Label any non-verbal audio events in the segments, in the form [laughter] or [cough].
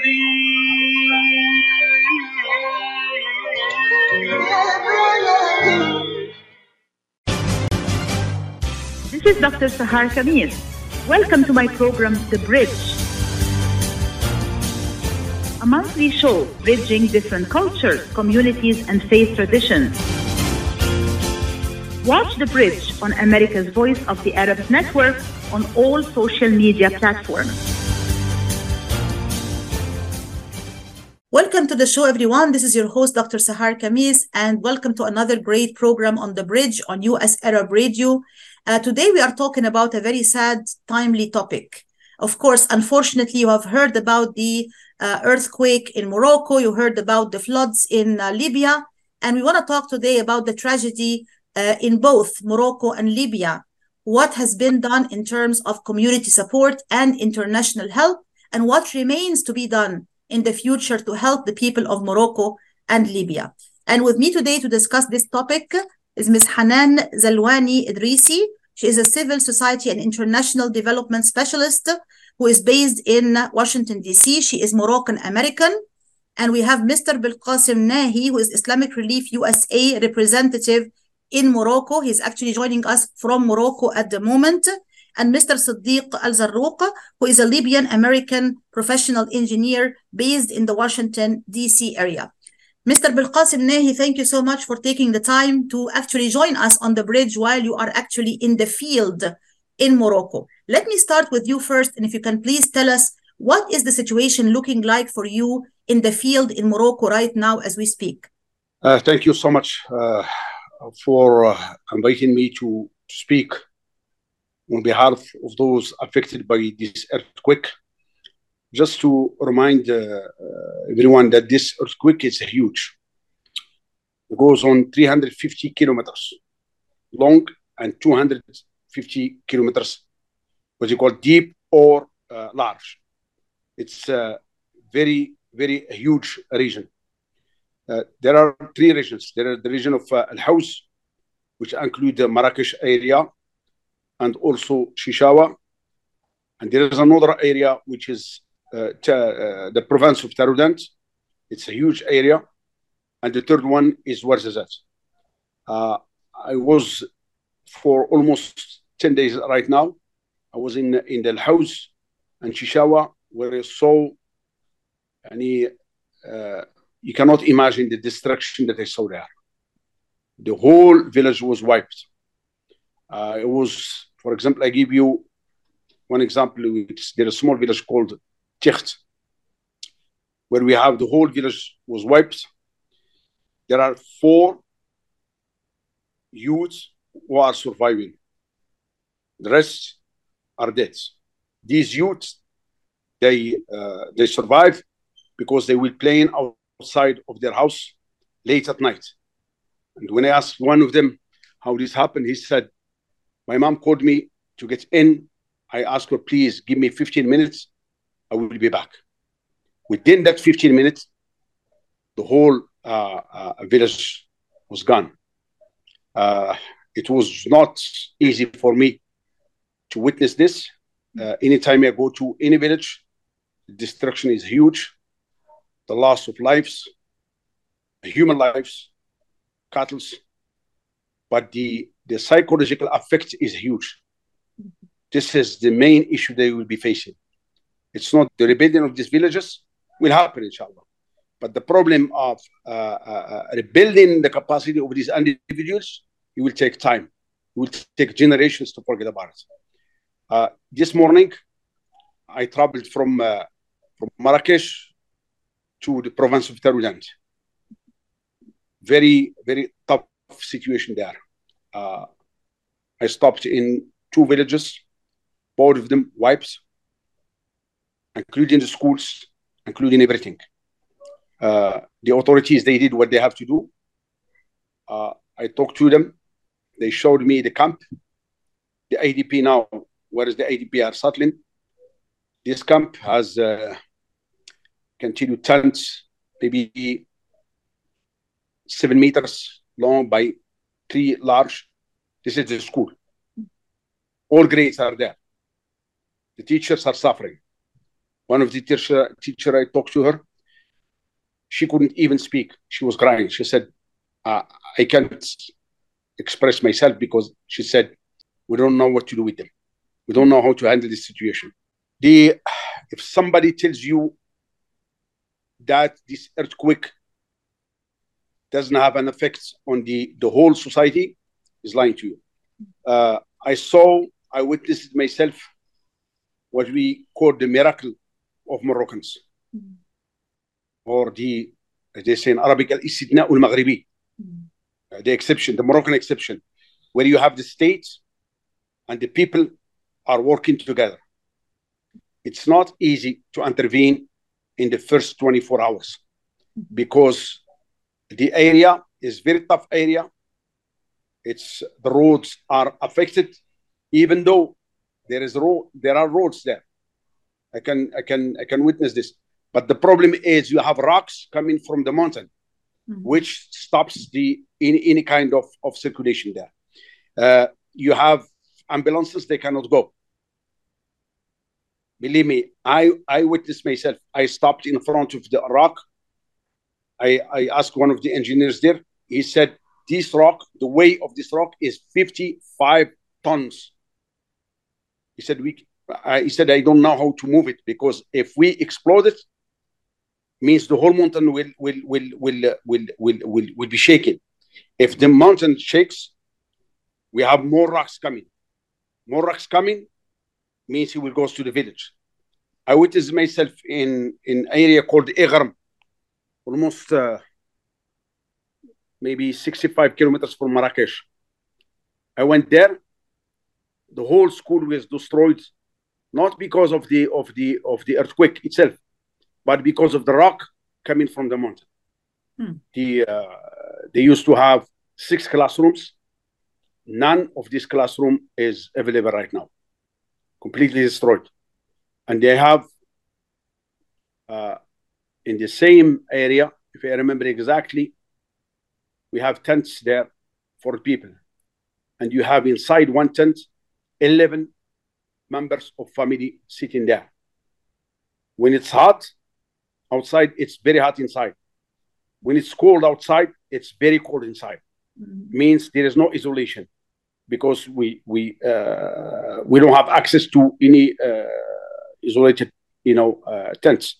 This is Dr. Sahar Khamis. Welcome to my program, The Bridge. A monthly show bridging different cultures, communities, and faith traditions. Watch The Bridge on America's Voice of the Arab Network on all social media platforms. The show, everyone. This is your host, Dr. Sahar Khamis, and welcome to another great program on The Bridge on US Arab Radio. Uh, today, we are talking about a very sad, timely topic. Of course, unfortunately, you have heard about the uh, earthquake in Morocco, you heard about the floods in uh, Libya, and we want to talk today about the tragedy uh, in both Morocco and Libya. What has been done in terms of community support and international help, and what remains to be done in the future to help the people of Morocco and Libya. And with me today to discuss this topic is Ms. Hanane Zelouani Idrissi. She is a civil society and international development specialist who is based in Washington, D.C. She is Moroccan American. And we have Mr. Belkacem Nahi, who is Islamic Relief USA representative in Morocco. He's actually joining us from Morocco at the moment. And Mr. Siddiq Alzarough, who is a Libyan American professional engineer based in the Washington, D.C. area. Mr. Belkacem Nahi, thank you so much for taking the time to actually join us on the bridge while you are actually in the field in Morocco. Let me start with you first, and if you can please tell us what is the situation looking like for you in the field in Morocco right now as we speak? Uh, thank you so much uh, for uh, inviting me to speak on behalf of those affected by this earthquake just to remind uh, uh, everyone that this earthquake is huge. It goes on 350 kilometers long and 250 kilometers, what you call deep or uh, large. It's a very, very huge region. Uh, there are three regions. There is the region of uh, Al Haouz, which include the Marrakesh area and also Chichaoua. And there is another area which is uh, uh, the province of Taroudant. It's a huge area. And the third one is Ouarzazate. Uh, I was for almost 10 days right now. I was in in Al Haouz and Chichaoua where I saw any uh, you cannot imagine the destruction that I saw there. The whole village was wiped. Uh, it was, for example, I give you one example. Which there's a small village called Ticht, where we have the whole village was wiped. There are four youths who are surviving. The rest are dead. These youths, they uh, they survive because they will play outside of their house late at night. And when I asked one of them how this happened, he said, "My mom called me to get in. I asked her, please give me 15 minutes. I will be back." Within that 15 minutes, the whole uh, uh, village was gone. Uh, it was not easy for me to witness this. Uh, anytime I go to any village, destruction is huge. The loss of lives, human lives, cattle, but the, the psychological effect is huge. This is the main issue they will be facing. It's not the rebuilding of these villages will happen, inshallah. But the problem of uh, uh, rebuilding the capacity of these individuals, it will take time. It will take generations to forget about it. Uh, this morning, I traveled from, uh, from Marrakesh to the province of Taroudant. Very, very tough situation there. Uh, I stopped in two villages, both of them wipes, including the schools, including everything. Uh, the authorities, they did what they have to do. Uh, I talked to them. They showed me the camp. The ADP now, where is the ADP are settling? This camp has uh, continued tents, maybe seven meters long by three large. This is the school. All grades are there. The teachers are suffering. One of the teacher, teacher I talked to her, she couldn't even speak. She was crying. She said, uh, I can't express myself because she said, we don't know what to do with them. We don't know how to handle this situation. The, if somebody tells you that this earthquake doesn't have an effect on the, the whole society, is lying to you. Uh, I saw, I witnessed myself what we call the miracle of Moroccans. Mm-hmm. Or the, as they say in Arabic, al-istithna al-maghribi. Mm-hmm. the exception, the Moroccan exception, where you have the state and the people are working together. It's not easy to intervene in the first 24 hours because the area is very tough area. It's the roads are affected, even though there is road, there are roads there. I can I can I can witness this. But the problem is you have rocks coming from the mountain, mm-hmm. which stops the any, any kind of, of circulation there. Uh, you have ambulances, they cannot go. Believe me, I, I witnessed myself. I stopped in front of the rock. I, I asked one of the engineers there. He said, This rock, the weight of this rock is 55 tons. He said, we, I, he said, I don't know how to move it because if we explode it, means the whole mountain will will will will uh, will, will, will, will be shaken. If the mountain shakes, we have more rocks coming. More rocks coming means he will go to the village. I witnessed myself in in area called Egram, almost uh, maybe 65 kilometers from Marrakesh. I went there. The whole school was destroyed, not because of the of the of the earthquake itself, but because of the rock coming from the mountain. Hmm. The uh, they used to have six classrooms. None of this classroom is available right now. Completely destroyed, and they have uh, in the same area, if I remember exactly, we have tents there for people, and you have inside one tent, eleven members of family sitting there. When it's hot, outside, it's very hot inside. When it's cold outside, it's very cold inside. Mm-hmm. Means there is no isolation because we we uh, we don't have access to any uh, isolated you know uh, tents.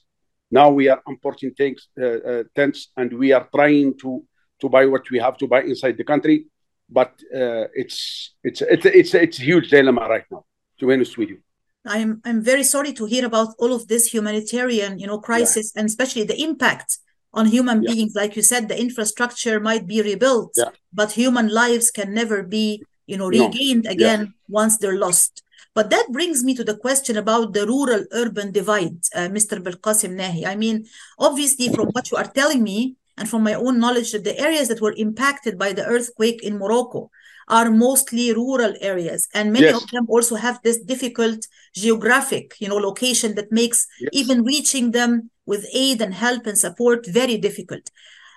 Now we are importing things, uh, uh, tents, and we are trying to to buy what we have to buy inside the country. But uh, it's it's it's it's it's a huge dilemma right now. To be honest with you. I'm I'm very sorry to hear about all of this humanitarian, you know, crisis yeah. and especially the impact on human yeah. beings. Like you said, the infrastructure might be rebuilt, yeah. but human lives can never be, you know, regained no. again once they're lost. But that brings me to the question about the rural urban divide, uh, Mr. Belkacem Nahi. I mean, obviously, from what you are telling me and from my own knowledge, that the areas that were impacted by the earthquake in Morocco are mostly rural areas and many yes. of them also have this difficult geographic you know location that makes yes. even reaching them with aid and help and support very difficult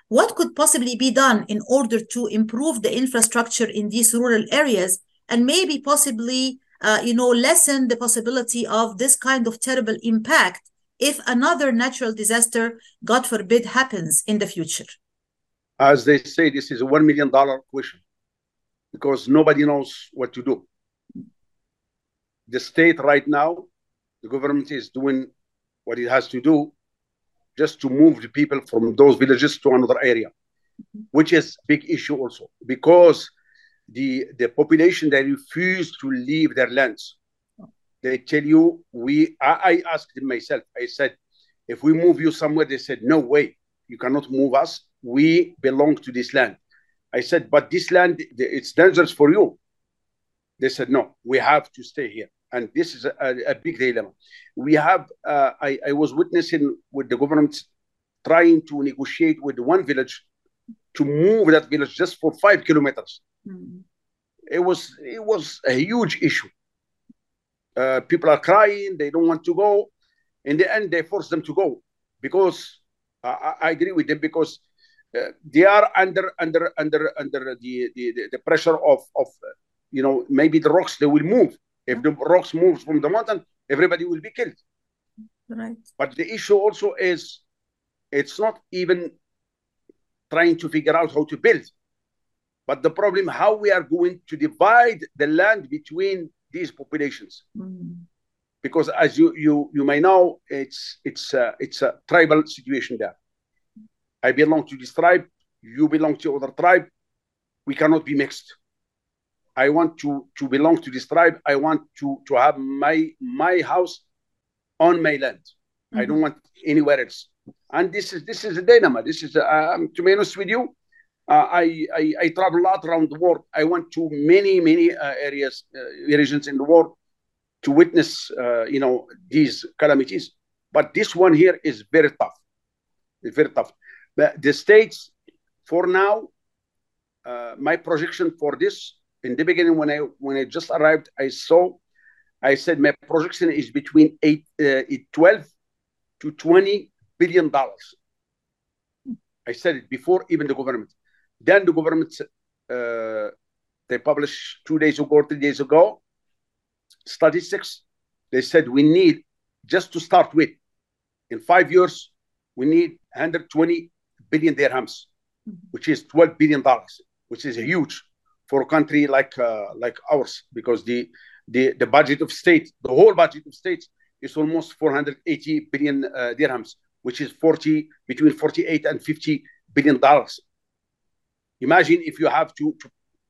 what could possibly be done in order to improve the infrastructure in these rural areas and maybe possibly uh, you know lessen the possibility of this kind of terrible impact if another natural disaster god forbid happens in the future as they say this is a 1 million dollar question because nobody knows what to do. The state right now, the government is doing what it has to do just to move the people from those villages to another area, which is big issue also because the the population they refuse to leave their lands. They tell you we. I, I asked myself. I said, if we move you somewhere, they said no way. You cannot move us. We belong to this land. I said, but this land, it's dangerous for you. They said, no, we have to stay here. And this is a, a big dilemma. We have, uh, I, I was witnessing with the government trying to negotiate with one village to move that village just for five kilometers. Mm-hmm. It was it was a huge issue. Uh, people are crying; they don't want to go. In the end, they force them to go because I, I agree with them because they are under under under under the, the, the pressure of of you know maybe the rocks they will move if the rocks move from the mountain everybody will be killed Right. But the issue also is it's not even trying to figure out how to build, but the problem how we are going to divide the land between these populations. Mm. Because as you you you may know, it's it's a, it's a tribal situation there. I belong to this tribe, you belong to other tribe. We cannot be mixed. I want to to belong to this tribe. I want to to have my my house on my land. Mm-hmm. I don't want anywhere else. And this is this is a dilemma. This is uh, um, to be honest with you, I, I, I travel a lot around the world. I went to many many uh, areas uh, regions in the world to witness uh, you know these calamities. But this one here is very tough. It's very tough. But the states, for now, uh, my projection for this in the beginning when I when I just arrived, I saw, I said my projection is between eight, uh, 12 to 20 billion dollars. I said it before even the government. Then the government, uh, they published two days ago, three days ago, statistics. They said we need just to start with, in five years, we need 120 billion dirhams, mm-hmm. which is 12 billion dollars, which is huge for a country like uh, like ours because the, the the budget of state, the whole budget of states is almost 480 billion uh, dirhams, which is 40 between 48 and 50 billion dollars. Imagine if you have to to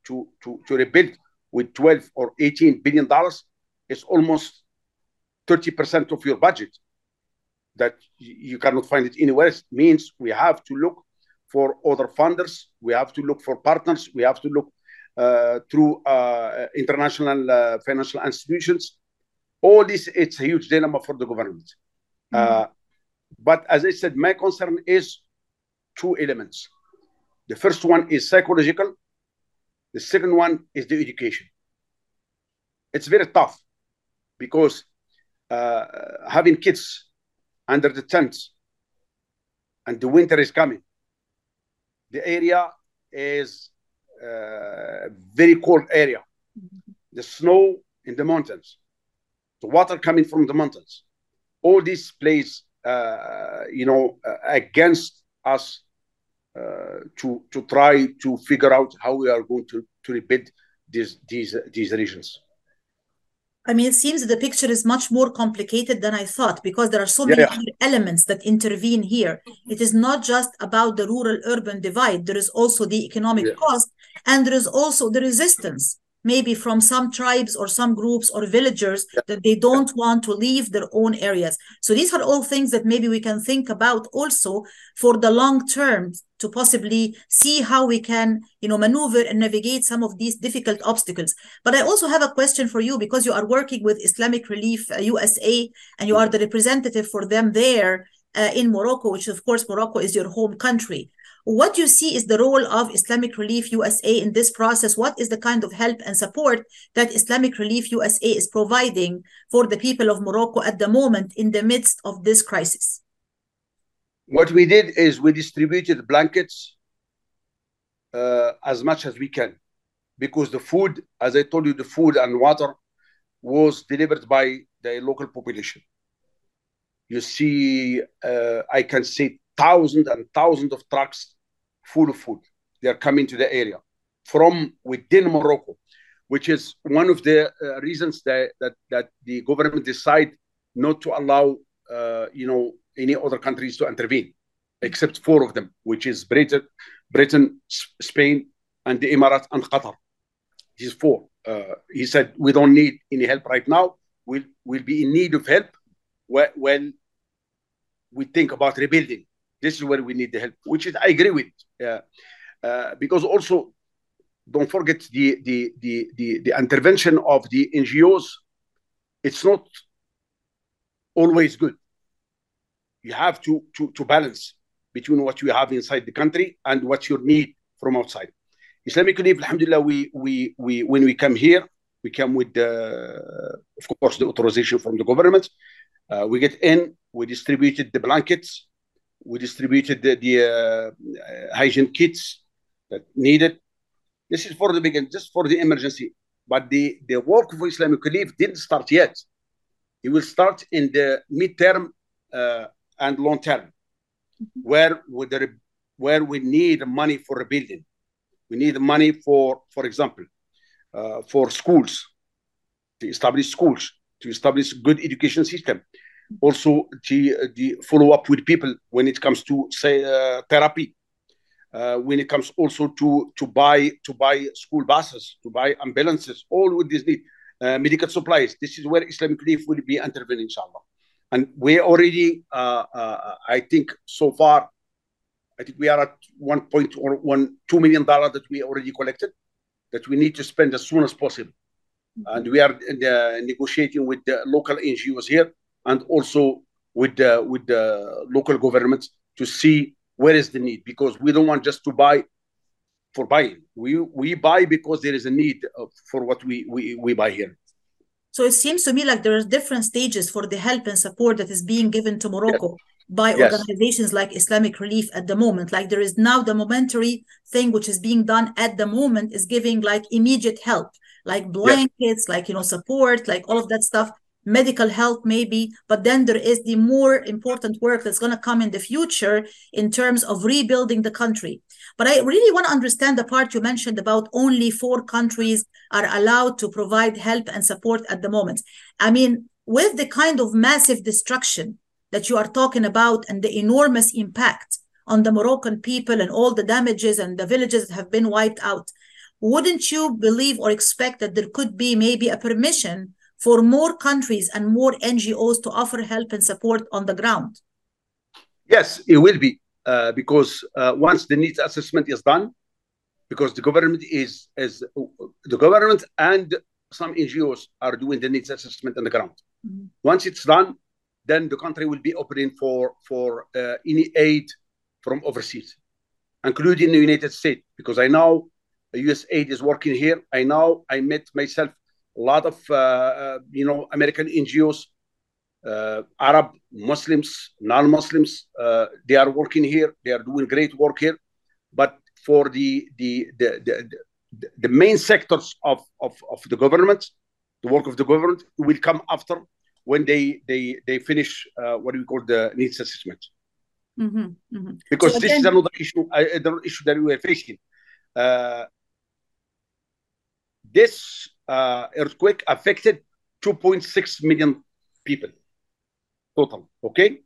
to to, to rebuild with 12 or 18 billion dollars, it's almost 30% of your budget that you cannot find it anywhere else. Means we have to look for other funders, we have to look for partners, we have to look uh, through uh, international uh, financial institutions. All this, it's a huge dilemma for the government. Mm-hmm. but as I said, my concern is two elements. The first one is psychological. The second one is the education. It's very tough because uh, having kids under the tents and the winter is coming, the area is uh, very cold area. The snow in the mountains, the water coming from the mountains. All this plays, uh, you know, uh, against us Uh, to to try to figure out how we are going to to rebuild these these these regions. I mean, it seems that the picture is much more complicated than I thought because there are so many yeah. elements that intervene here. It is not just about the rural urban divide, there is also the economic yeah. cost, and there is also the resistance maybe from some tribes or some groups or villagers yeah. that they don't want to leave their own areas. So these are all things that maybe we can think about also for the long term to possibly see how we can, you know, maneuver and navigate some of these difficult obstacles. But I also have a question for you because you are working with Islamic Relief uh, USA and you are the representative for them there uh, in Morocco, which of course Morocco is your home country. What you see is the role of Islamic Relief USA in this process? What is the kind of help and support that Islamic Relief USA is providing for the people of Morocco at the moment in the midst of this crisis? What we did is we distributed blankets uh, as much as we can because the food, as I told you, the food and water was delivered by the local population. You see, uh, I can see thousands and thousands of trucks full of food. They are coming to the area from within Morocco, which is one of the uh, reasons that, that that the government decide not to allow uh, you know any other countries to intervene, except four of them, which is Britain, Britain, Spain, and the Emirates and Qatar. These four. Uh, he said we don't need any help right now. We'll we'll be in need of help when we think about rebuilding this is where we need the help, which is I agree with, uh, uh, because also don't forget the, the the the the intervention of the NGOs. It's not always good. You have to to to balance between what you have inside the country and what you need from outside. Islamic Relief, Alhamdulillah, we we we when we come here, we come with the, of course the authorization from the government. Uh, we get in, we distributed the blankets, we distributed the, the uh, hygiene kits that needed. This is for the beginning, just for the emergency. But the, the work of Islamic Relief didn't start yet. It will start in the midterm uh, and long term, where would there, where we need money for rebuilding. We need money for, for example, uh, for schools, to establish schools, to establish good education system. Also, to, the follow up with people when it comes to say uh, therapy. Uh, when it comes also to to buy to buy school buses, to buy ambulances, all with this need, uh, medical supplies. This is where Islamic Relief will be intervening, inshallah. And we already, uh, uh, I think, so far, I think we are at one point or one two million dollar that we already collected, that we need to spend as soon as possible. Mm-hmm. And we are uh, negotiating with the local NGOs here and also with the with the local governments to see where is the need because we don't want just to buy for buying. We we buy because there is a need for what we we, we buy here. So it seems to me like there are different stages for the help and support that is being given to Morocco yes. by yes. organizations like Islamic Relief at the moment. Like there is now the momentary thing which is being done at the moment is giving like immediate help, like blankets, yes. like you know support, like all of that stuff medical help maybe but then there is the more important work that's going to come in the future in terms of rebuilding the country. But i really want to understand the part you mentioned about only four countries are allowed to provide help and support at the moment. I mean with the kind of massive destruction that you are talking about and the enormous impact on the moroccan people and all the damages and the villages that have been wiped out wouldn't you believe or expect that there could be maybe a permission for more countries and more NGOs to offer help and support on the ground? Yes, it will be uh, because uh, once the needs assessment is done, because the government is is the government and some NGOs are doing the needs assessment on the ground. Mm-hmm. Once it's done, then the country will be opening for for uh, any aid from overseas, including the United States, because I know USAID is working here. I know I met myself a lot of uh, uh, you know American NGOs, uh, Arab Muslims, non-Muslims, they are working here. They are doing great work here. But for the the the, the, the main sectors of, of, of the government, the work of the government will come after when they they they finish uh, what we call the needs assessment. Mm-hmm, mm-hmm. Because so this is another issue, uh, another issue that we are facing. Uh, this uh, earthquake affected 2.6 million people total. Okay,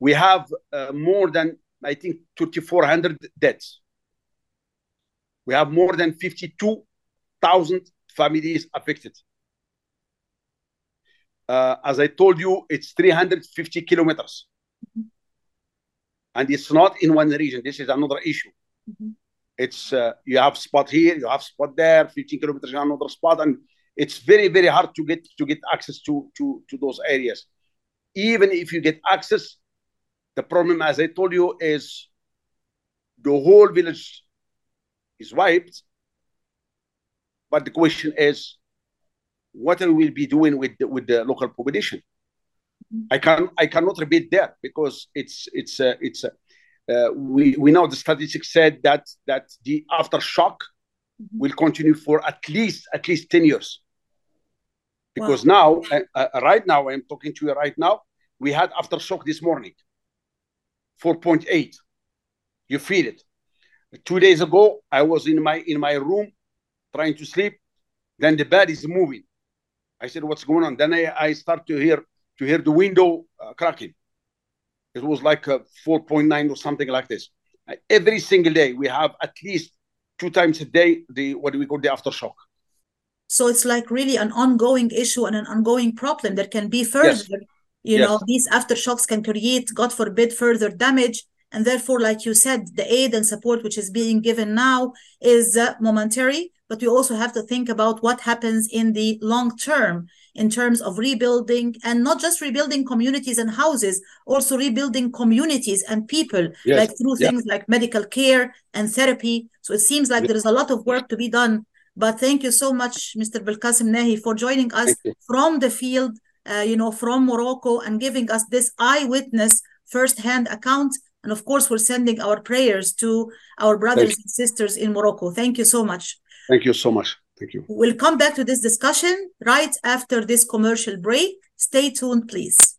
we have uh, more than I think 2,400 deaths. We have more than 52,000 families affected. Uh, as I told you, it's 350 kilometers. Mm-hmm. And it's not in one region. This is another issue. Mm-hmm. It's uh, you have spot here, you have spot there, 15 kilometers another spot, and it's very very hard to get to get access to to to those areas. Even if you get access, the problem, as I told you, is the whole village is wiped. But the question is, what will we be doing with the, with the local population? I can I cannot repeat that because it's it's a, it's uh, uh, we, we know the statistics said that that the aftershock mm-hmm. will continue for at least at least 10 years. Because wow. now uh, uh, right now i'm talking to you right now we had aftershock this morning 4.8 you feel it? Two days ago i was in my in my room trying to sleep then the bed is moving. I said what's going on? Then i, I start to hear to hear the window uh, cracking it was like a 4.9 or something like this. Every single day, we have at least two times a day the what do we call the aftershock. So it's like really an ongoing issue and an ongoing problem that can be further. Yes. You yes. know, these aftershocks can create, God forbid, further damage. And therefore, like you said, the aid and support which is being given now is uh, momentary, but we also have to think about what happens in the long term in terms of rebuilding and not just rebuilding communities and houses, also rebuilding communities and people, yes. like through yeah. things like medical care and therapy. So it seems like there is a lot of work to be done. But thank you so much, Mr. Belkacem Nahi, for joining us from the field, uh, you know, from Morocco and giving us this eyewitness first-hand account. And of course, we're sending our prayers to our brothers and sisters in Morocco. Thank you so much. Thank you so much. Thank you. We'll come back to this discussion right after this commercial break. Stay tuned, please.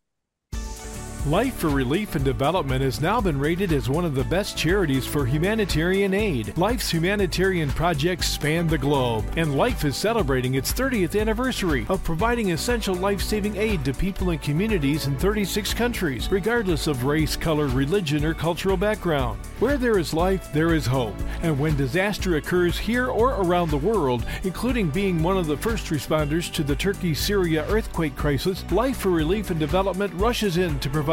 Life for Relief and Development has now been rated as one of the best charities for humanitarian aid. Life's humanitarian projects span the globe, and Life is celebrating its 30th anniversary of providing essential life saving aid to people and communities in 36 countries, regardless of race, color, religion, or cultural background. Where there is life, there is hope. And when disaster occurs here or around the world, including being one of the first responders to the Turkey Syria earthquake crisis, Life for Relief and Development rushes in to provide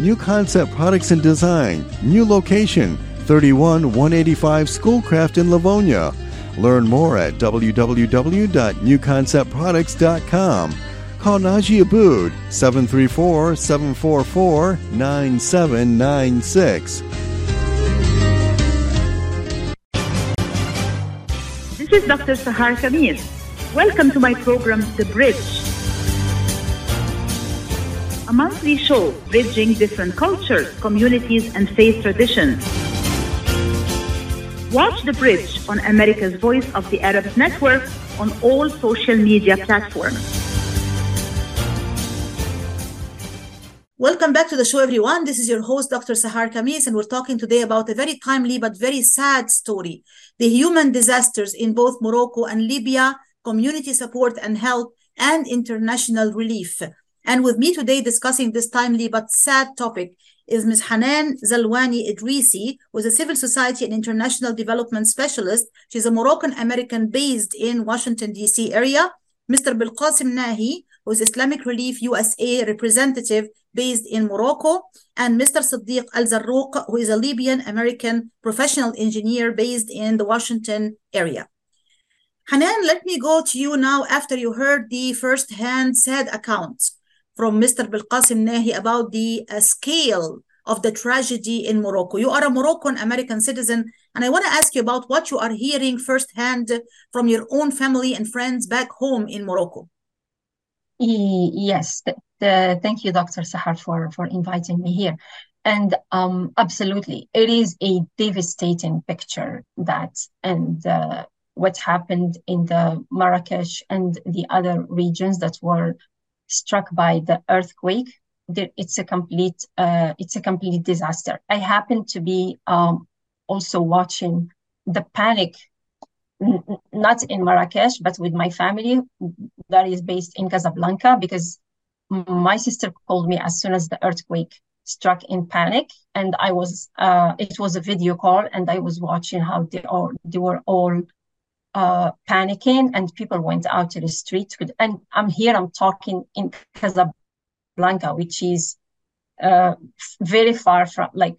New Concept Products and Design, new location, 31 185 Schoolcraft in Livonia. Learn more at www.newconceptproducts.com. Call Naji Abood 734 744 9796. This is Dr. Sahar Khamis. Welcome to my program, The Bridge a monthly show bridging different cultures, communities, and faith traditions. Watch The Bridge on America's Voice of the Arabs Network on all social media platforms. Welcome back to the show, everyone. This is your host, Dr. Sahar Khamis, and we're talking today about a very timely but very sad story the human disasters in both Morocco and Libya, community support and help, and international relief. And with me today discussing this timely but sad topic is Ms. Hanane Zelouani Idrissi, who is a civil society and international development specialist. She's a Moroccan American based in Washington, D.C. area. Mr. Belkacem Nahi, who is Islamic Relief USA representative based in Morocco, and Mr. Siddiq Alzarough, who is a Libyan American professional engineer based in the Washington area. Hanane, let me go to you now after you heard the first hand sad accounts from Mr. Belkacem Nahi about the uh, scale of the tragedy in Morocco. You are a Moroccan American citizen, and I want to ask you about what you are hearing firsthand from your own family and friends back home in Morocco. Yes, the, thank you, Dr. Sahar, for, for inviting me here. And um, absolutely, it is a devastating picture that and uh, what happened in the Marrakesh and the other regions that were struck by the earthquake. It's a complete uh, it's a complete disaster. I happen to be um, also watching the panic, n- not in Marrakesh, but with my family that is based in Casablanca, because my sister called me as soon as the earthquake struck in panic, and I was uh, it was a video call, and I was watching how they all they were all uh, panicking and people went out to the street. And I'm here, I'm talking in Casablanca, which is uh, very far from, like,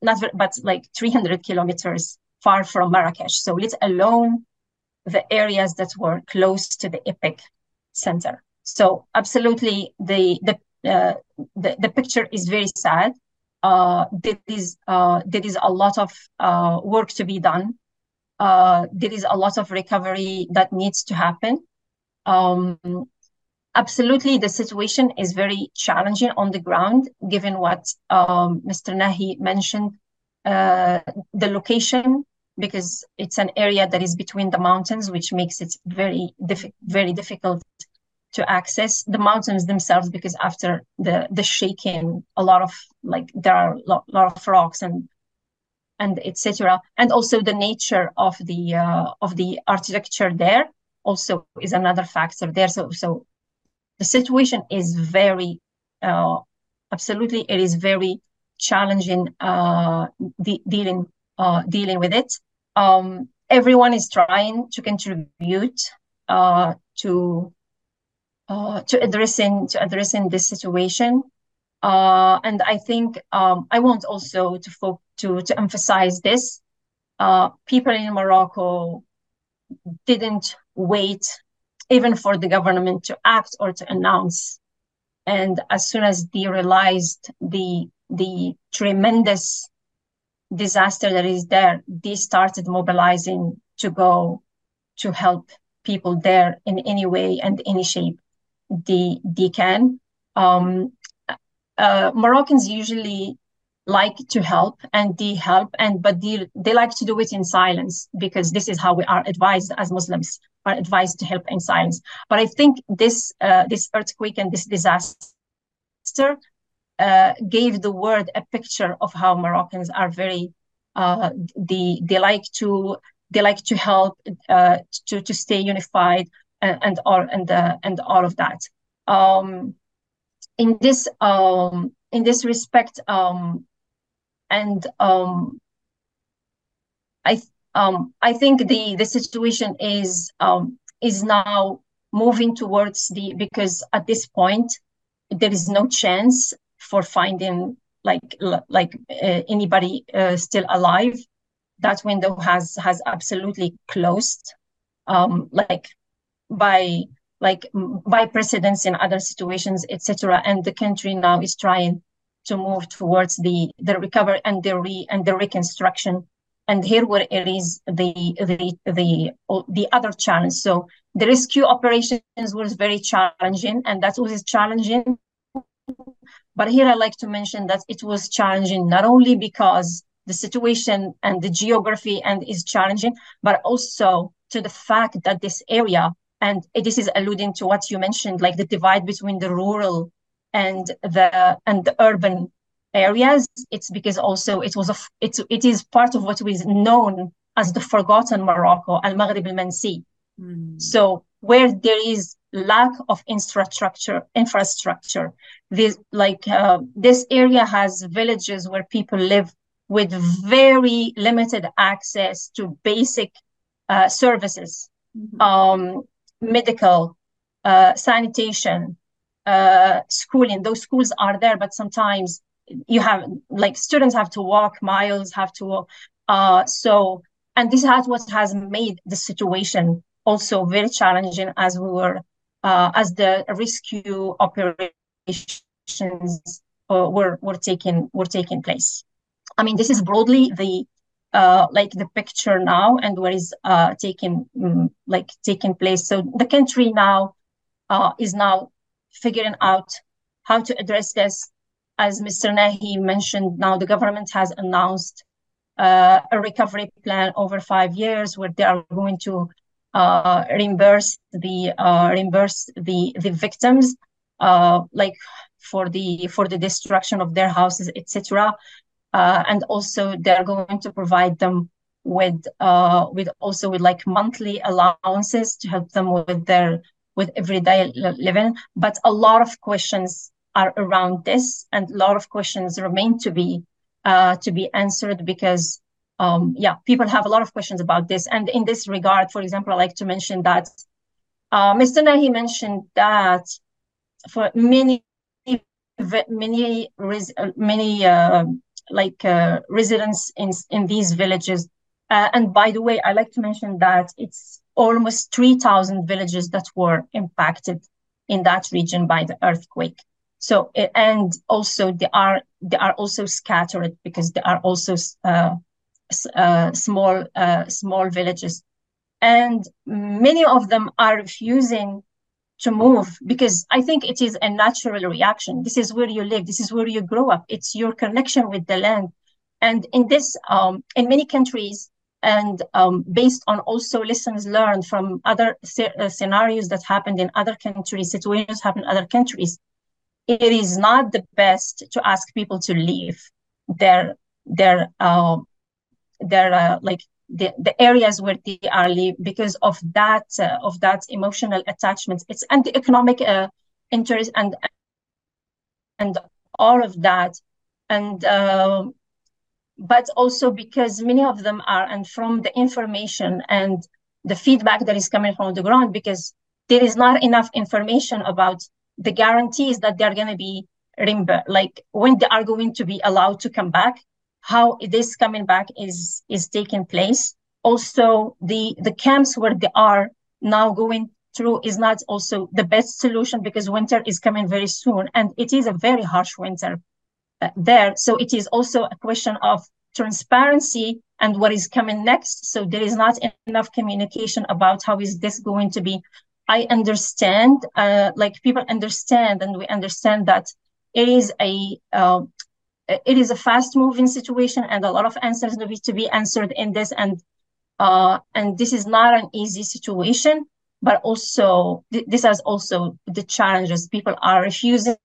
not very, but like 300 kilometers far from Marrakesh. So let alone the areas that were close to the epic center. So absolutely, the the uh, the, the picture is very sad. Uh, there is uh, there is a lot of uh, work to be done uh, there is a lot of recovery that needs to happen. Um, absolutely, the situation is very challenging on the ground, given what um, Mr. Nahi mentioned, uh, the location, because it's an area that is between the mountains, which makes it very, diff- very difficult to access the mountains themselves because after the the shaking a lot of like there are a lot, lot of rocks and and etc. And also the nature of the uh, of the architecture there also is another factor there. So so the situation is very uh, absolutely, it is very challenging uh, de- dealing uh, dealing with it. Um, everyone is trying to contribute uh, to uh, to addressing to addressing this situation. Uh, and I think um, I want also to fo- to to emphasize this. Uh, people in Morocco didn't wait even for the government to act or to announce. And as soon as they realized the the tremendous disaster that is there, they started mobilizing to go to help people there in any way and any shape they they can. Um, uh, Moroccans usually like to help and they help and but they, they like to do it in silence because this is how we are advised as muslims are advised to help in silence. But i think this uh, this earthquake and this disaster uh, gave the world a picture of how moroccans are very uh, they they like to they like to help uh, to to stay unified and, and all and uh, and all of that. Um, in this um, in this respect um, and um, I um, I think the the situation is um, is now moving towards the because at this point there is no chance for finding like like uh, anybody uh, still alive. That window has has absolutely closed, um, like by like by precedents in other situations, etc. And the country now is trying to move towards the the recovery and the re and the reconstruction. And here where it is the the the the other challenge. So the rescue operations was very challenging and that was challenging. But here i like to mention that it was challenging not only because the situation and the geography and is challenging but also to the fact that this area and this is alluding to what you mentioned like the divide between the rural and the and the urban areas it's because also it was a it's it is part of what was known as the forgotten morocco al maghrib al mansi mm. so where there is lack of infrastructure infrastructure this like uh, this area has villages where people live with very limited access to basic uh, services mm-hmm. um, medical uh, sanitation uh, schooling. Those schools are there, but sometimes you have like students have to walk miles, have to. Uh, so, and this has what has made the situation also very challenging as we were uh, as the rescue operations uh, were were taking were taking place. I mean, this is broadly the uh, like the picture now and what is uh, taking um, like taking place. So the country now uh, is now figuring out how to address this. As Mr. Nahi mentioned, now the government has announced uh, a recovery plan over five years where they are going to uh, reimburse the uh, reimburse the the victims, uh, like for the for the destruction of their houses, etc. Uh, and also they're going to provide them with uh, with also with like monthly allowances to help them with their with everyday living. But a lot of questions are around this, and a lot of questions remain to be uh, to be answered because um, yeah, people have a lot of questions about this. And in this regard, for example, I like to mention that uh, Mr. Nahi mentioned that for many many many uh, like uh, residents in in these villages. Uh, and by the way, I like to mention that it's almost 3,000 villages that were impacted in that region by the earthquake. So, and also they are they are also scattered because there are also uh, uh, small uh, small villages, and many of them are refusing to move because I think it is a natural reaction. This is where you live. This is where you grow up. It's your connection with the land, and in this, um, in many countries, and um, based on also lessons learned from other uh, scenarios that happened in other countries, situations happen in other countries, it is not the best to ask people to leave their their uh, their uh, like the, the areas where they are live because of that uh, of that emotional attachment. It's and the economic uh, interest and and all of that and uh, but also because many of them are and from the information and the feedback that is coming from the ground because there is not enough information about the guarantees that they're going to be reimbursed like when they are going to be allowed to come back how this coming back is is taking place. Also the the camps where they are now going through is not also the best solution because winter is coming very soon and it is a very harsh winter uh, there. So it is also a question of transparency and what is coming next. So there is not enough communication about how is this going to be. I understand uh, like people understand and we understand that it is a uh, it is a fast moving situation and a lot of answers need to be answered in this and uh, and this is not an easy situation but also th- this has also the challenges. People are refusing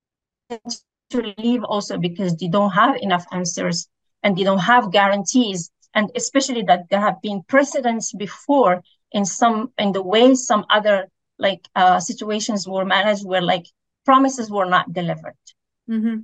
to leave also because they don't have enough answers and they don't have guarantees and especially that there have been precedents before in some in the way some other like uh, situations were managed where like promises were not delivered Mm-hmm.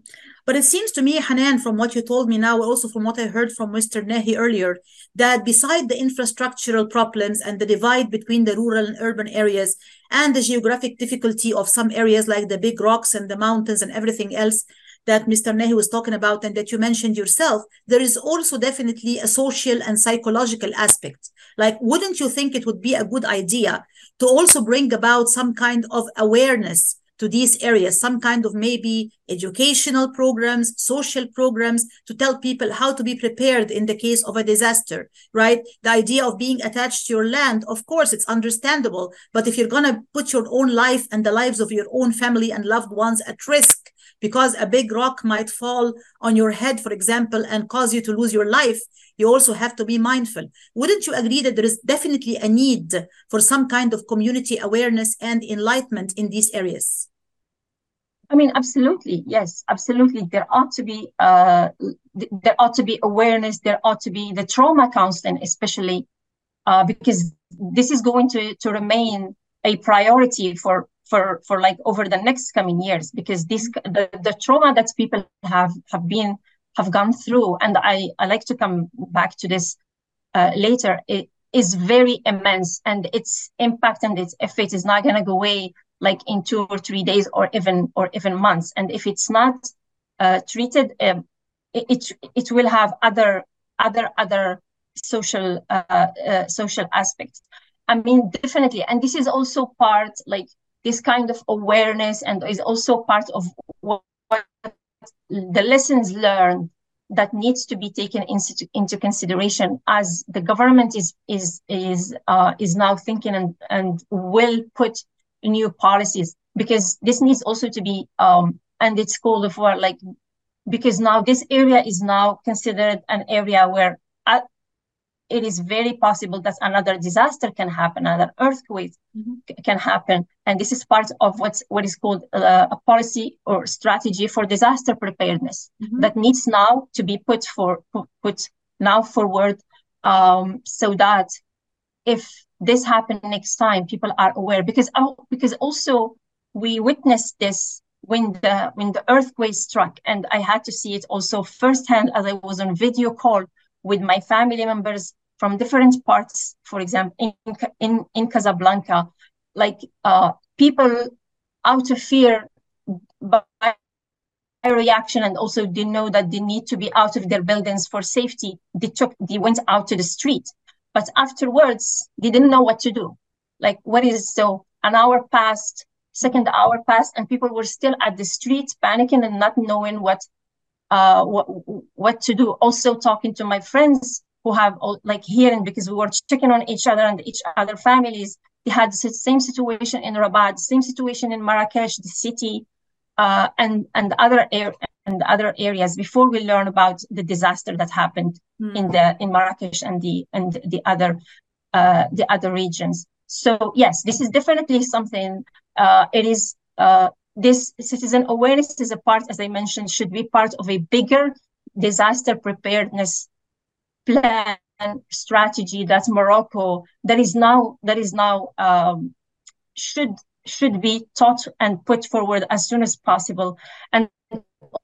But it seems to me, Hanane, from what you told me now, also from what I heard from Mr. Nahi earlier, that beside the infrastructural problems and the divide between the rural and urban areas and the geographic difficulty of some areas like the big rocks and the mountains and everything else that Mr. Nahi was talking about and that you mentioned yourself, there is also definitely a social and psychological aspect. Like, wouldn't you think it would be a good idea to also bring about some kind of awareness? To these areas, some kind of maybe educational programs, social programs to tell people how to be prepared in the case of a disaster, right? The idea of being attached to your land, of course, it's understandable. But if you're going to put your own life and the lives of your own family and loved ones at risk, because a big rock might fall on your head, for example, and cause you to lose your life, you also have to be mindful. Wouldn't you agree that there is definitely a need for some kind of community awareness and enlightenment in these areas? I mean, absolutely, yes, absolutely. There ought to be uh, there ought to be awareness. There ought to be the trauma counseling, especially uh, because this is going to to remain a priority for for for like over the next coming years because this the, the trauma that people have have been have gone through and i i like to come back to this uh, later it is very immense and its impact and its effect is not going to go away like in two or three days or even or even months. And if it's not uh, treated um, it, it, it will have other other other social uh, uh, social aspects. I mean definitely. And this is also part like this kind of awareness and is also part of what, what the lessons learned that needs to be taken into, into consideration as the government is is is uh, is now thinking and and will put new policies because this needs also to be um, and it's called for like because now this area is now considered an area where uh, it is very possible that another disaster can happen, another earthquake mm-hmm. can happen, and this is part of what's what is called uh, a policy or strategy for disaster preparedness mm-hmm. that needs now to be put for put now forward, um, so that if this happen next time, people are aware because oh, because also we witnessed this when the when the earthquake struck, and I had to see it also firsthand as I was on video call with my family members from different parts, for example, in, in, in Casablanca, like uh, people out of fear by reaction and also they know that they need to be out of their buildings for safety they took they went out to the street but afterwards they didn't know what to do like what is so an hour passed second hour passed and people were still at the street panicking and not knowing what uh, what what to do. Also talking to my friends who have like hearing because we were checking on each other and each other families. They had the same situation in Rabat, same situation in Marrakesh, the city, uh, and and other air and other areas before we learn about the disaster that happened mm. in the in Marrakesh and the and the other uh, the other regions. So yes, this is definitely something. Uh, it is uh, this citizen awareness is a part, as I mentioned, should be part of a bigger disaster preparedness plan strategy that Morocco that is now that is now um, should should be taught and put forward as soon as possible. And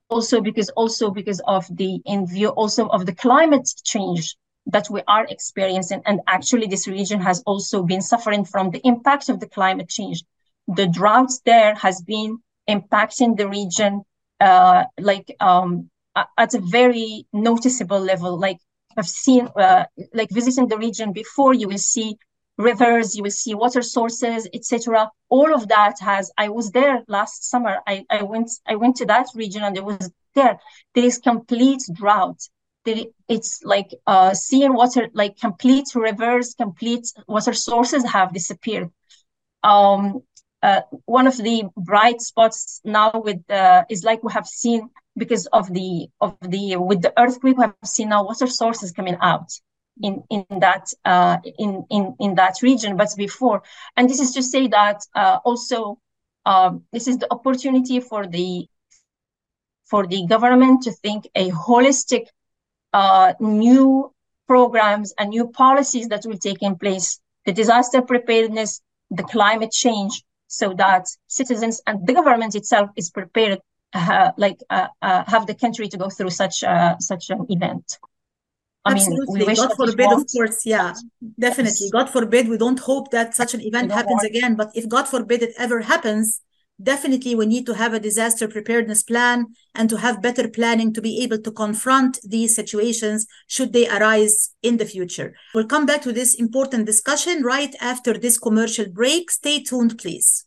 also because also because of the in view also of the climate change that we are experiencing. And actually this region has also been suffering from the impact of the climate change. The drought there has been impacting the region uh, like um, at a very noticeable level. Like i've seen uh, like visiting the region before you will see rivers you will see water sources etc all of that has i was there last summer. I, I went i went to that region and it was there. There is complete drought. There, it's like uh seeing water like complete rivers complete water sources have disappeared. Um uh, one of the bright spots now with uh, is like we have seen because of the of the with the earthquake we have seen now water sources coming out in in that uh, in in in that region but before. And this is to say that uh, also um, this is the opportunity for the for the government to think a holistic uh, new programs and new policies that will take in place the disaster preparedness the climate change so that citizens and the government itself is prepared uh, like uh, uh, have the country to go through such uh, such an event I Absolutely. Mean, God forbid, of course. Yeah, definitely. Yes. God forbid, we don't hope that such an event happens again. But if God forbid it ever happens, definitely we need to have a disaster preparedness plan and to have better planning to be able to confront these situations should they arise in the future. We'll come back to this important discussion right after this commercial break. Stay tuned, please.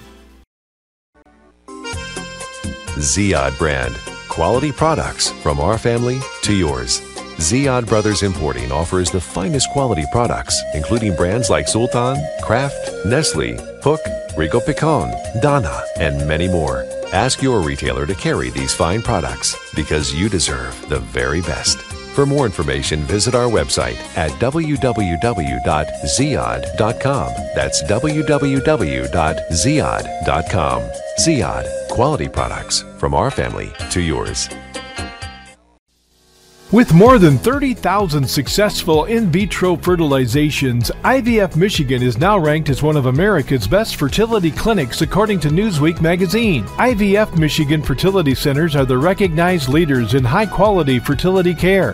Ziyad brand. Quality products from our family to yours. Ziyad Brothers Importing offers the finest quality products, including brands like Sultan, Kraft, Nestle, Hook, Rico Picon, Dana, and many more. Ask your retailer to carry these fine products because you deserve the very best. For more information, visit our website at www.ziyad.com. That's www.ziyad.com. Ziyad, quality products from our family to yours. With more than 30,000 successful in vitro fertilizations, IVF Michigan is now ranked as one of America's best fertility clinics according to Newsweek magazine. IVF Michigan fertility centers are the recognized leaders in high quality fertility care.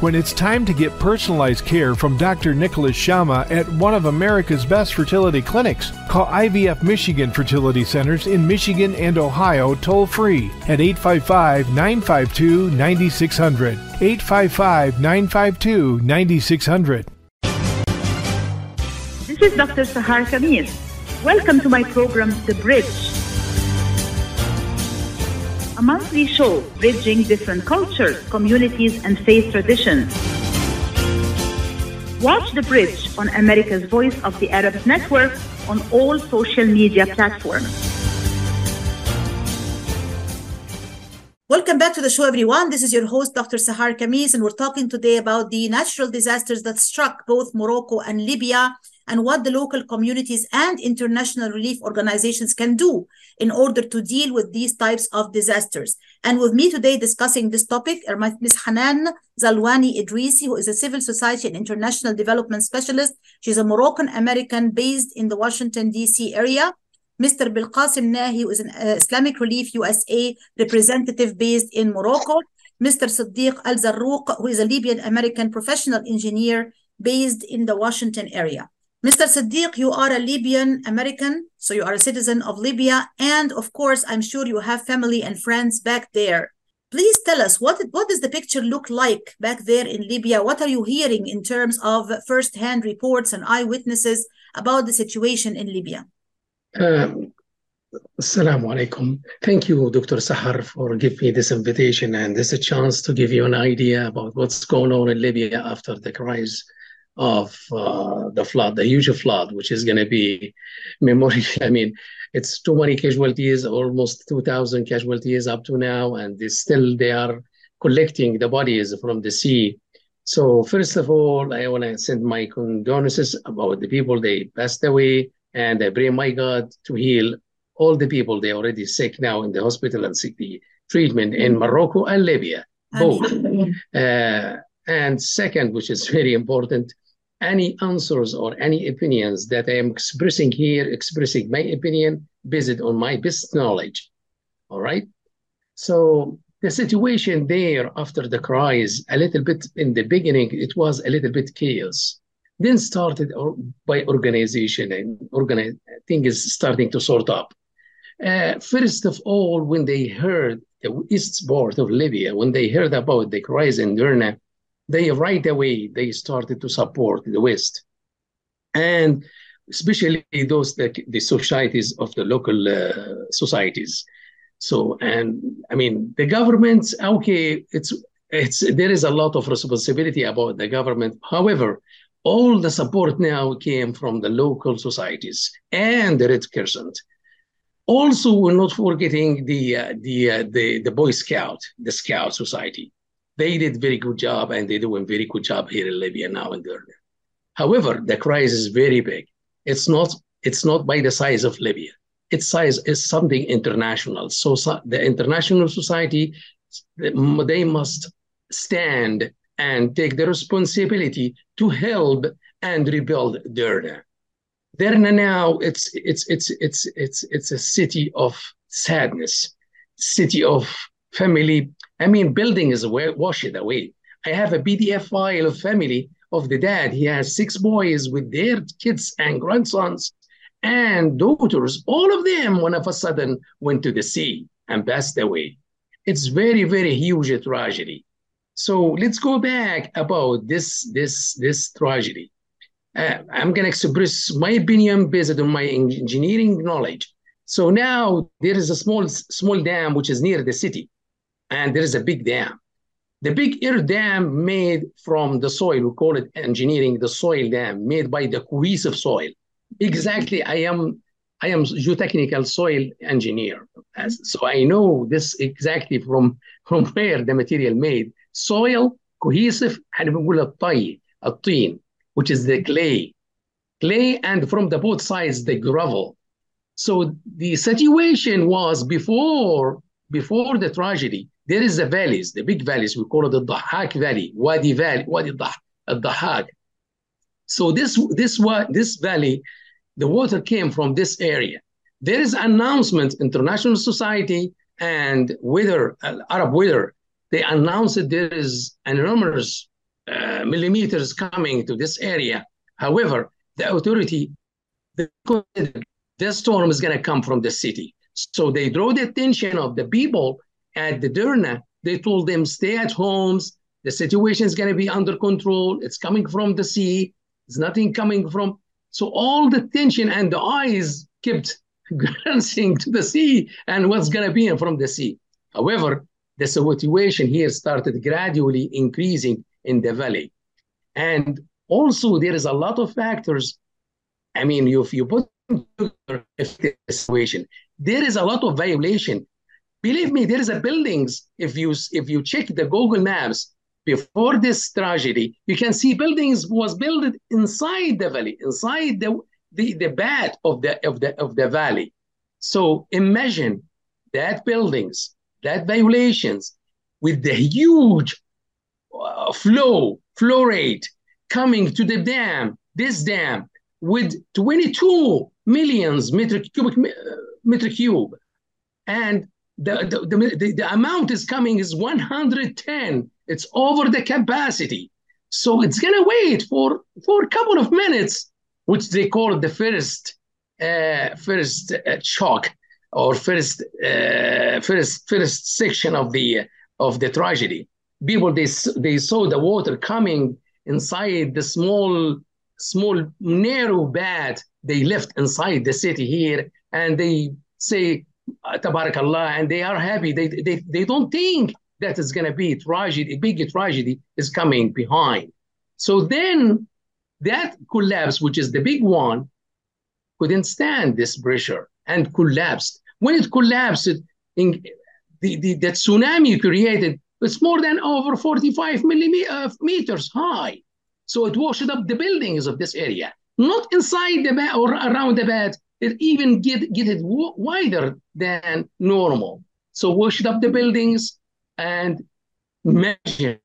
When it's time to get personalized care from Dr. Nicholas Shama at one of America's best fertility clinics, call IVF Michigan Fertility Centers in Michigan and Ohio toll free at 855 952 9600. 855 952 9600. This is Dr. Sahar Khamis. Welcome to my program, The Bridge a monthly show bridging different cultures, communities, and faith traditions. Watch The Bridge on America's Voice of the Arab Network on all social media platforms. Welcome back to the show, everyone. This is your host, Dr. Sahar Khamis, and we're talking today about the natural disasters that struck both Morocco and Libya and what the local communities and international relief organizations can do in order to deal with these types of disasters. And with me today discussing this topic are Ms. Hanane Zelouani Idrissi, who is a civil society and international development specialist. She's a Moroccan American based in the Washington, D.C. area. Mr. Belkacem Nahi, who is an uh, Islamic Relief USA representative based in Morocco. Mr. Siddiq Alzarough, who is a Libyan American professional engineer based in the Washington area. Mr. Siddiq, you are a Libyan American, so you are a citizen of Libya. And of course, I'm sure you have family and friends back there. Please tell us what, what does the picture look like back there in Libya? What are you hearing in terms of first-hand reports and eyewitnesses about the situation in Libya? Um, Assalamu alaikum. Thank you, Dr. Sahar, for giving me this invitation and this a chance to give you an idea about what's going on in Libya after the rise of uh, the flood, the huge flood, which is going to be [laughs] memorial. [laughs] I mean, it's too many casualties, almost 2,000 casualties up to now, and still they are collecting the bodies from the sea. So first of all, I want to send my condolences about the people they passed away, and I pray my God to heal all the people they already sick now in the hospital and seek the treatment in Morocco and Libya, both. Uh, and second, which is [laughs] very important, any answers or any opinions that I am expressing here, expressing my opinion based on my best knowledge. All right. So the situation there after the cries, a little bit in the beginning, it was a little bit chaos. Then started by organization and organize, things starting to sort up. Uh, first of all, when they heard the east part of Libya, when they heard about the crisis in Derna, they right away they started to support the West, and especially those the, the societies of the local uh, societies. So, and I mean, the governments. okay, it's it's there is a lot of responsibility about the government. However, all the support now came from the local societies and the Red Crescent also, we're not forgetting the uh, the, uh, the the Boy Scout, the Scout Society. They did very good job, and they're doing very good job here in Libya now and there. However, the crisis is very big. It's not it's not by the size of Libya. Its size is something international. So, so the international society they must stand and take the responsibility to help and rebuild Derna. Derna now it's it's it's it's it's it's a city of sadness, city of family. I mean, building is wash it away. I have a PDF file of family of the dad. He has six boys with their kids and grandsons and daughters. All of them, one of a sudden, went to the sea and passed away. It's very, very huge tragedy. So let's go back about this this this tragedy uh, I'm going to express my opinion based on my engineering knowledge. So now there is a small small dam which is near the city, and there is a big dam. The big air dam made from the soil, we call it engineering the soil dam, made by the cohesive soil. Exactly, I am I am geotechnical soil engineer, so I know this exactly from from where the material made. Soil cohesive, احنا بنقول الطي الطين which is the clay. Clay and from the both sides, the gravel. So the situation was before, before the tragedy, there is the valleys, the big valleys, we call it the Dahak Valley, Wadi Valley, Wadi Dahak. So this, this, this valley, the water came from this area. There is announcement, international society and weather, uh, Arab weather, they announced that there is enormous uh, millimeters coming to this area. However, the authority, the, this storm is going to come from the city. So they draw the attention of the people at the Derna. They told them, stay at homes. The situation is going to be under control. It's coming from the sea. There's nothing coming from. So all the tension and the eyes kept [laughs] glancing to the sea and what's going to be from the sea. However, the situation here started gradually increasing in the valley. And also there is a lot of factors. I mean, if you put the situation, there is a lot of violation. Believe me, there is a buildings. If you if you check the Google Maps, before this tragedy, you can see buildings was built inside the valley, inside the the, the bed of the of the of the valley. So imagine that buildings, that violations with the huge uh, flow, flow rate coming to the dam, this dam with 22 millions meter cubic uh, meter cube. And the, the, the, the amount is coming is 110. It's over the capacity. So it's gonna wait for, for a couple of minutes, which they call the first uh, first uh, shock or first uh, first first section of the of the tragedy. People they they saw the water coming inside the small small narrow bed they left inside the city here, and they say tabarakallah, and they are happy. They they they don't think that it's going to be tragedy, a big tragedy is coming behind. So then that collapse, which is the big one, couldn't stand this pressure and collapsed. When it collapsed, in the, the, the tsunami created, it's more than over 45 millimeters uh, high. So it washed up the buildings of this area, not inside the bed or around the bed. It even get, get it wider than normal. So washed up the buildings and measure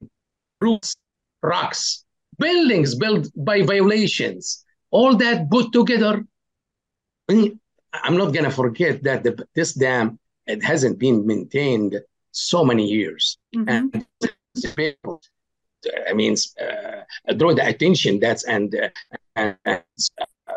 roofs, rocks, buildings built by violations, all that put together I'm not going to forget that the, this dam it hasn't been maintained so many years. Mm-hmm. And I mean, uh, draw the attention that's and, uh, and uh,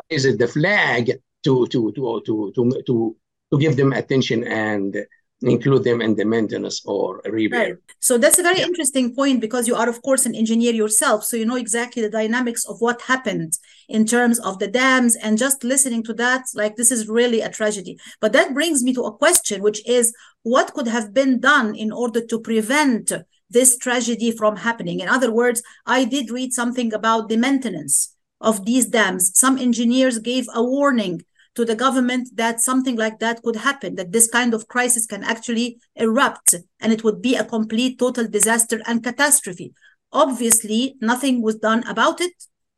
is it the flag to to to to to to to give them attention and include them in the maintenance or repair. Right. So that's a very yeah. interesting point because you are, of course, an engineer yourself. So you know exactly the dynamics of what happened in terms of the dams. And just listening to that, like this is really a tragedy. But that brings me to a question, which is what could have been done in order to prevent this tragedy from happening? In other words, I did read something about the maintenance of these dams. Some engineers gave a warning to the government that something like that could happen, that this kind of crisis can actually erupt and it would be a complete total disaster and catastrophe. Obviously, nothing was done about it.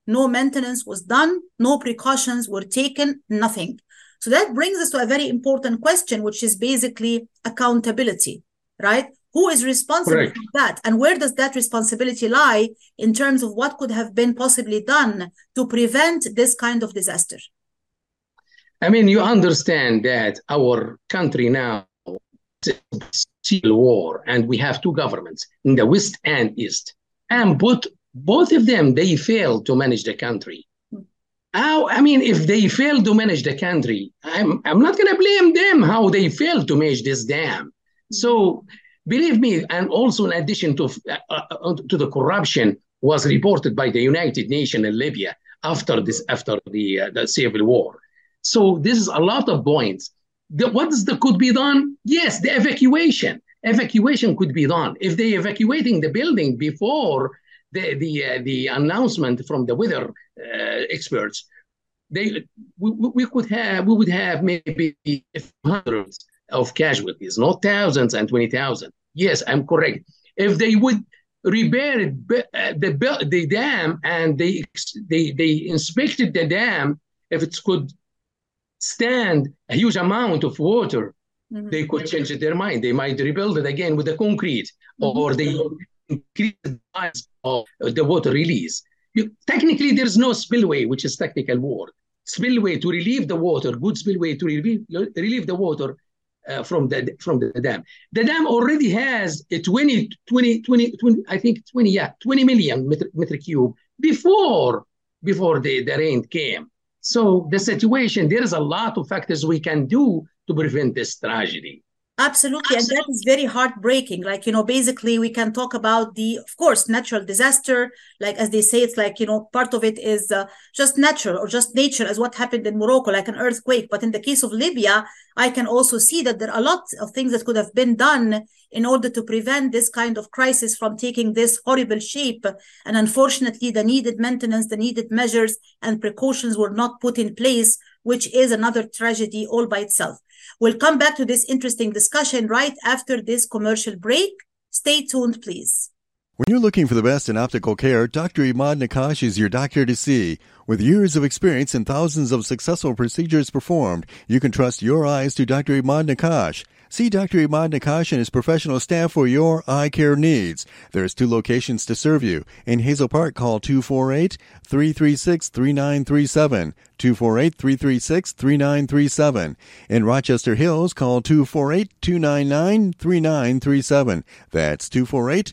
No maintenance was done. No precautions were taken, nothing. So that brings us to a very important question, which is basically accountability, right? Who is responsible Correct. for that? And where does that responsibility lie in terms of what could have been possibly done to prevent this kind of disaster? I mean, you understand that our country now is civil war, and we have two governments in the West and East, and both both of them they fail to manage the country. How I mean, if they fail to manage the country, I'm I'm not going to blame them how they fail to manage this dam. So believe me, and also in addition to uh, uh, to the corruption was reported by the United Nations in Libya after this after the uh, the civil war. So this is a lot of points. The, what is the could be done? Yes, the evacuation. Evacuation could be done. If they evacuating the building before the the uh, the announcement from the weather uh, experts, they we, we could have we would have maybe hundreds of casualties, not thousands and twenty thousand. Yes, I'm correct. If they would repair uh, the the dam and they they they inspected the dam if it could stand a huge amount of water, mm-hmm. they could change their mind. They might rebuild it again with the concrete, mm-hmm. or they increase the size of the water release. You, technically, there's no spillway, which is technical word. Spillway to relieve the water, good spillway to relieve, relieve the water uh, from the from the dam. The dam already has a 20, 20, 20, 20 I think 20, yeah, 20 million meter, meter cube before before the, the rain came. So the situation, there is a lot of factors we can do to prevent this tragedy. Absolutely. And that is very heartbreaking. Like, you know, basically we can talk about the, of course, natural disaster. Like, as they say, it's like, you know, part of it is uh, just natural or just nature as what happened in Morocco, like an earthquake. But in the case of Libya, I can also see that there are a lot of things that could have been done in order to prevent this kind of crisis from taking this horrible shape. And unfortunately, the needed maintenance, the needed measures and precautions were not put in place, which is another tragedy all by itself. We'll come back to this interesting discussion right after this commercial break. Stay tuned, please. When you're looking for the best in optical care, Dr. Imad Nakash is your doctor to see. With years of experience and thousands of successful procedures performed, you can trust your eyes to Dr. Imad Nakash. See Dr. Imad Nakash and his professional staff for your eye care needs. There's two locations to serve you. In Hazel Park, call 248-336-3937. 248-336-3937. In Rochester Hills, call 248-299-3937. That's 248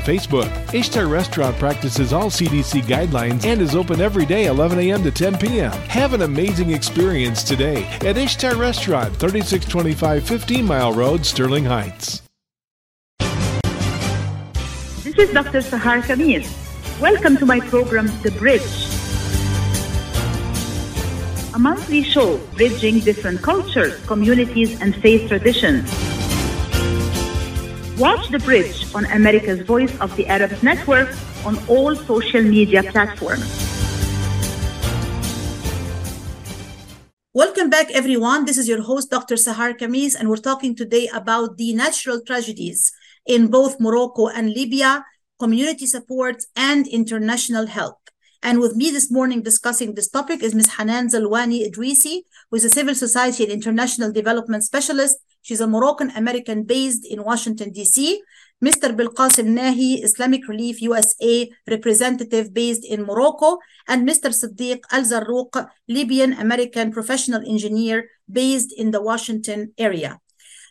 Facebook. Ishtar Restaurant practices all CDC guidelines and is open every day 11 a.m. to 10 p.m. Have an amazing experience today at Ishtar Restaurant, 3625 15 Mile Road, Sterling Heights. This is Dr. Sahar Khamis. Welcome to my program, The Bridge. A monthly show bridging different cultures, communities, and faith traditions. Watch The Bridge on America's Voice of the Arabs Network on all social media platforms. Welcome back, everyone. This is your host, Dr. Sahar Khamis, and we're talking today about the natural tragedies in both Morocco and Libya, community support, and international help. And with me this morning discussing this topic is Ms. Hanane Zelouani Idrissi, who is a civil society and international development specialist. She's a Moroccan American based in Washington, D.C. Mr. Belkacem Nahi, Islamic Relief USA representative based in Morocco, and Mr. Siddiq Alzarough, Libyan American professional engineer based in the Washington area.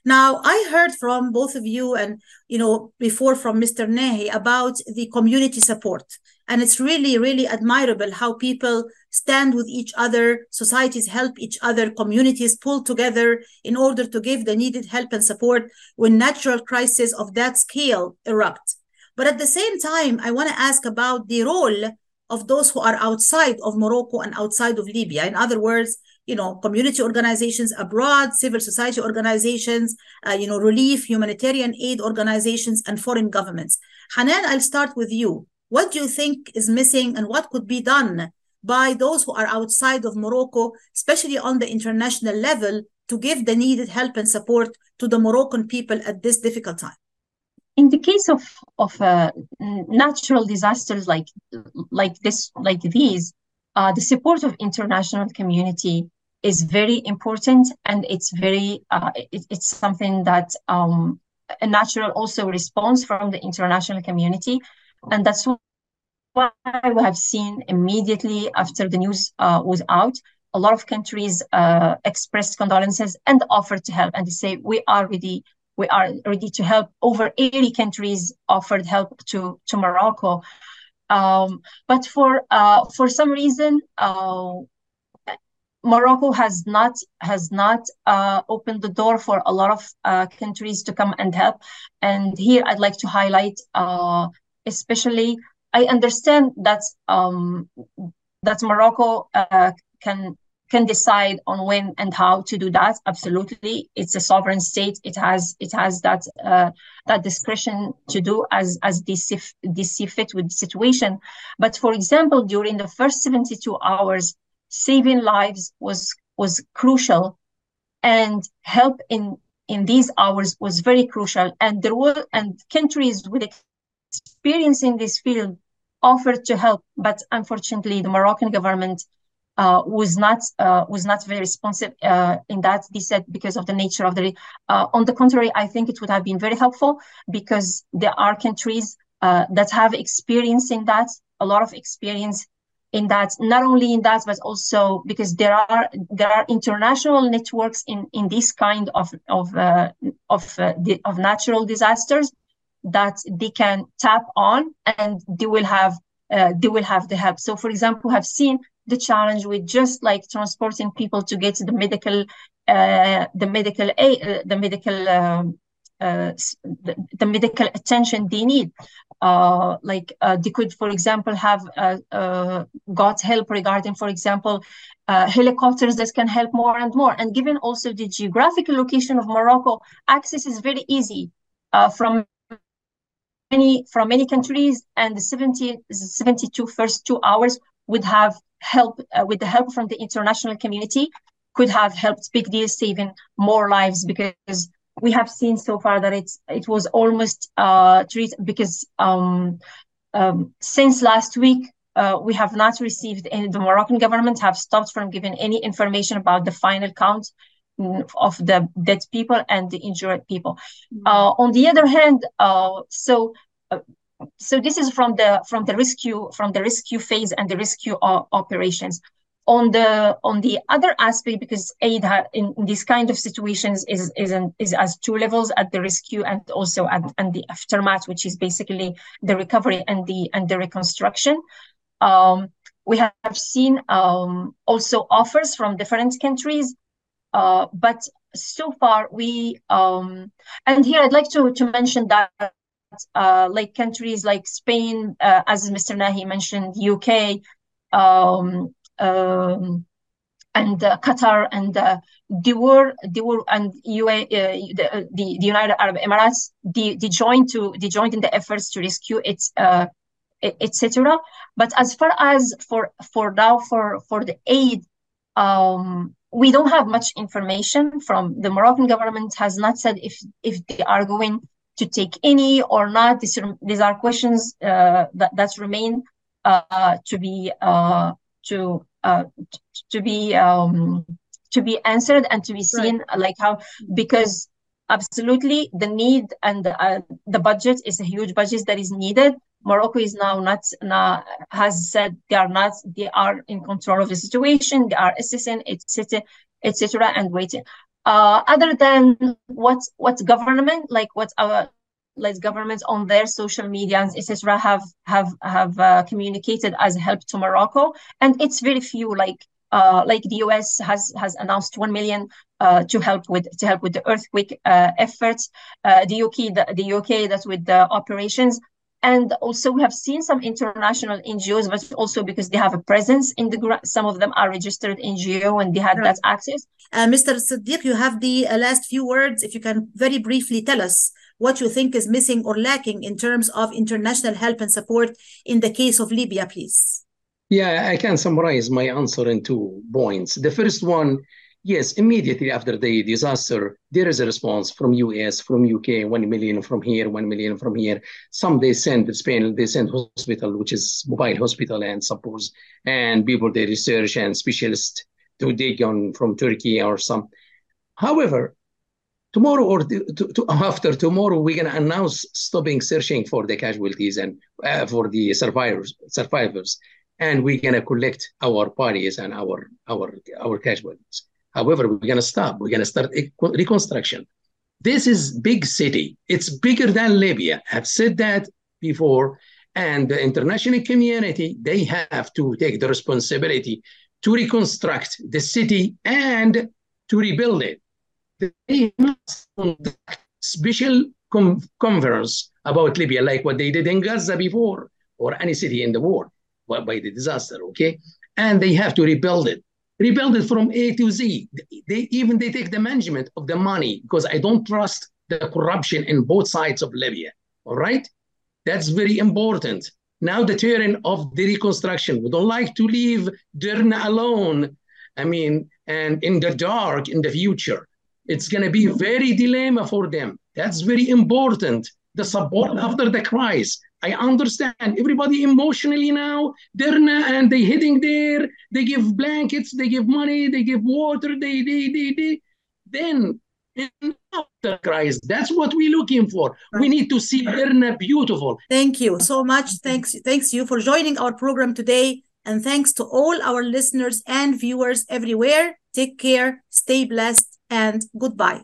Now, I heard from both of you and, you know, before from Mr. Nahi about the community support. And it's really, really admirable how people stand with each other, societies help each other, communities pull together in order to give the needed help and support when natural crises of that scale erupt. But at the same time, I want to ask about the role of those who are outside of Morocco and outside of Libya. In other words, you know, community organizations abroad, civil society organizations, uh, you know, relief, humanitarian aid organizations, and foreign governments. Hanane, I'll start with you. What do you think is missing and what could be done by those who are outside of Morocco, especially on the international level, to give the needed help and support to the Moroccan people at this difficult time? in the case of of uh, natural disasters like like this like these uh, the support of international community is very important and it's very uh, it, it's something that um, a natural also response from the international community and that's why we have seen immediately after the news uh, was out a lot of countries uh, expressed condolences and offered to help and they say we are ready we are ready to help. Over 80 countries offered help to, to Morocco. Um, but for uh, for some reason, uh, Morocco has not has not uh, opened the door for a lot of uh, countries to come and help. And here, I'd like to highlight, uh, especially, I understand that um, that Morocco uh, can can decide on when and how to do that. Absolutely. It's a sovereign state. It has it has that uh, that discretion to do as as they see, fit with the situation. But for example during the first 72 hours saving lives was was crucial and help in in these hours was very crucial and there were and countries with experience in this field offered to help but unfortunately the moroccan government uh, was not uh, was not very responsive uh, in that. They said because of the nature of the. Uh, on the contrary, I think it would have been very helpful because there are countries uh, that have experience in that, a lot of experience in that. Not only in that, but also because there are there are international networks in in this kind of of uh, of the, of natural disasters that they can tap on, and they will have they will have the help. So, for example, have seen the challenge with just like transporting people to get the medical uh, the medical aid, uh, the medical um, uh, the, the, medical attention they need. Uh, like uh, they could, for example, have uh, uh, got help regarding, for example, uh, helicopters that can help more and more. And given also the geographical location of Morocco, access is very easy from many from many countries, and the 70, 72 first two hours would have help with the help from the international community could have helped big deal saving more lives because we have seen so far that it's it was almost uh treat because um, um since last week uh, we have not received any the Moroccan government have stopped from giving any information about the final count of the dead people and the injured people. Mm-hmm. Uh, on the other hand, uh, so uh, so this is from the from the rescue from the rescue phase and the rescue uh, operations on the on the other aspect because aid in, in these kind of situations is is an, is as two levels at the rescue and also at and the aftermath which is basically the recovery and the and the reconstruction. Um, we have seen um, also offers from different countries uh, but so far we um, and here i'd like to to mention that uh, like countries like spain uh, as mr nahi mentioned uk um, um, and uh, Qatar and uh, they were they were and UA, uh, the, uh, the, the United Arab Emirates they, they joined to they joined in the efforts to rescue its uh, etc. But as far as for for now for for the aid, um, we don't have much information from the Moroccan government has not said if if they are going to take any or not. These are, these are questions uh, that that remain uh, to be uh, to uh, to be um, to be answered and to be seen right. like how because absolutely the need and the, uh, the budget is a huge budget that is needed. Morocco is now not now has said they are not they are in control of the situation. They are assessing etc etc and waiting. Uh, other than what what government like what our like governments on their social media etc have have have uh, communicated as help to morocco and it's very few like uh, like the us has has announced 1 million uh, to help with to help with the earthquake uh, efforts uh, the uk the, the uk that's with the operations and also we have seen some international NGOs, but also because they have a presence in the some of them are registered NGO and they had right. that access. Uh, Mr. Siddiq, you have the uh, last few words. If you can very briefly tell us what you think is missing or lacking in terms of international help and support in the case of Libya, please. Yeah, I can summarize my answer in two points. The first one, yes, immediately after the disaster, there is a response from US, from UK, 1 million from here, 1 million from here. Some they send Spain, they send hospital, which is mobile hospital and suppose, and people they research and specialists to dig on from Turkey or some. However, tomorrow or to, to, after tomorrow, we're going to announce stopping searching for the casualties and uh, for the survivors, survivors, and we're going to collect our bodies and our our our casualties. However, we're going to stop. We're going to start reconstruction. This is big city. It's bigger than Libya. I've said that before. And the international community, they have to take the responsibility to reconstruct the city and to rebuild it special conference about Libya, like what they did in Gaza before, or any city in the world by the disaster. Okay, and they have to rebuild it, rebuild it from A to Z. They even they take the management of the money because I don't trust the corruption in both sides of Libya. All right, that's very important. Now the turn of the reconstruction. We don't like to leave Derna alone. I mean, and in the dark in the future. It's going to be very dilemma for them. That's very important. The support after the crisis. I understand everybody emotionally now. They're not, and they're hitting there. They give blankets. They give money. They give water. They they they they. Then after crisis, that's what we're looking for. We need to see Derna beautiful. Thank you so much. Thanks thanks you for joining our program today. And thanks to all our listeners and viewers everywhere. Take care, stay blessed, and goodbye.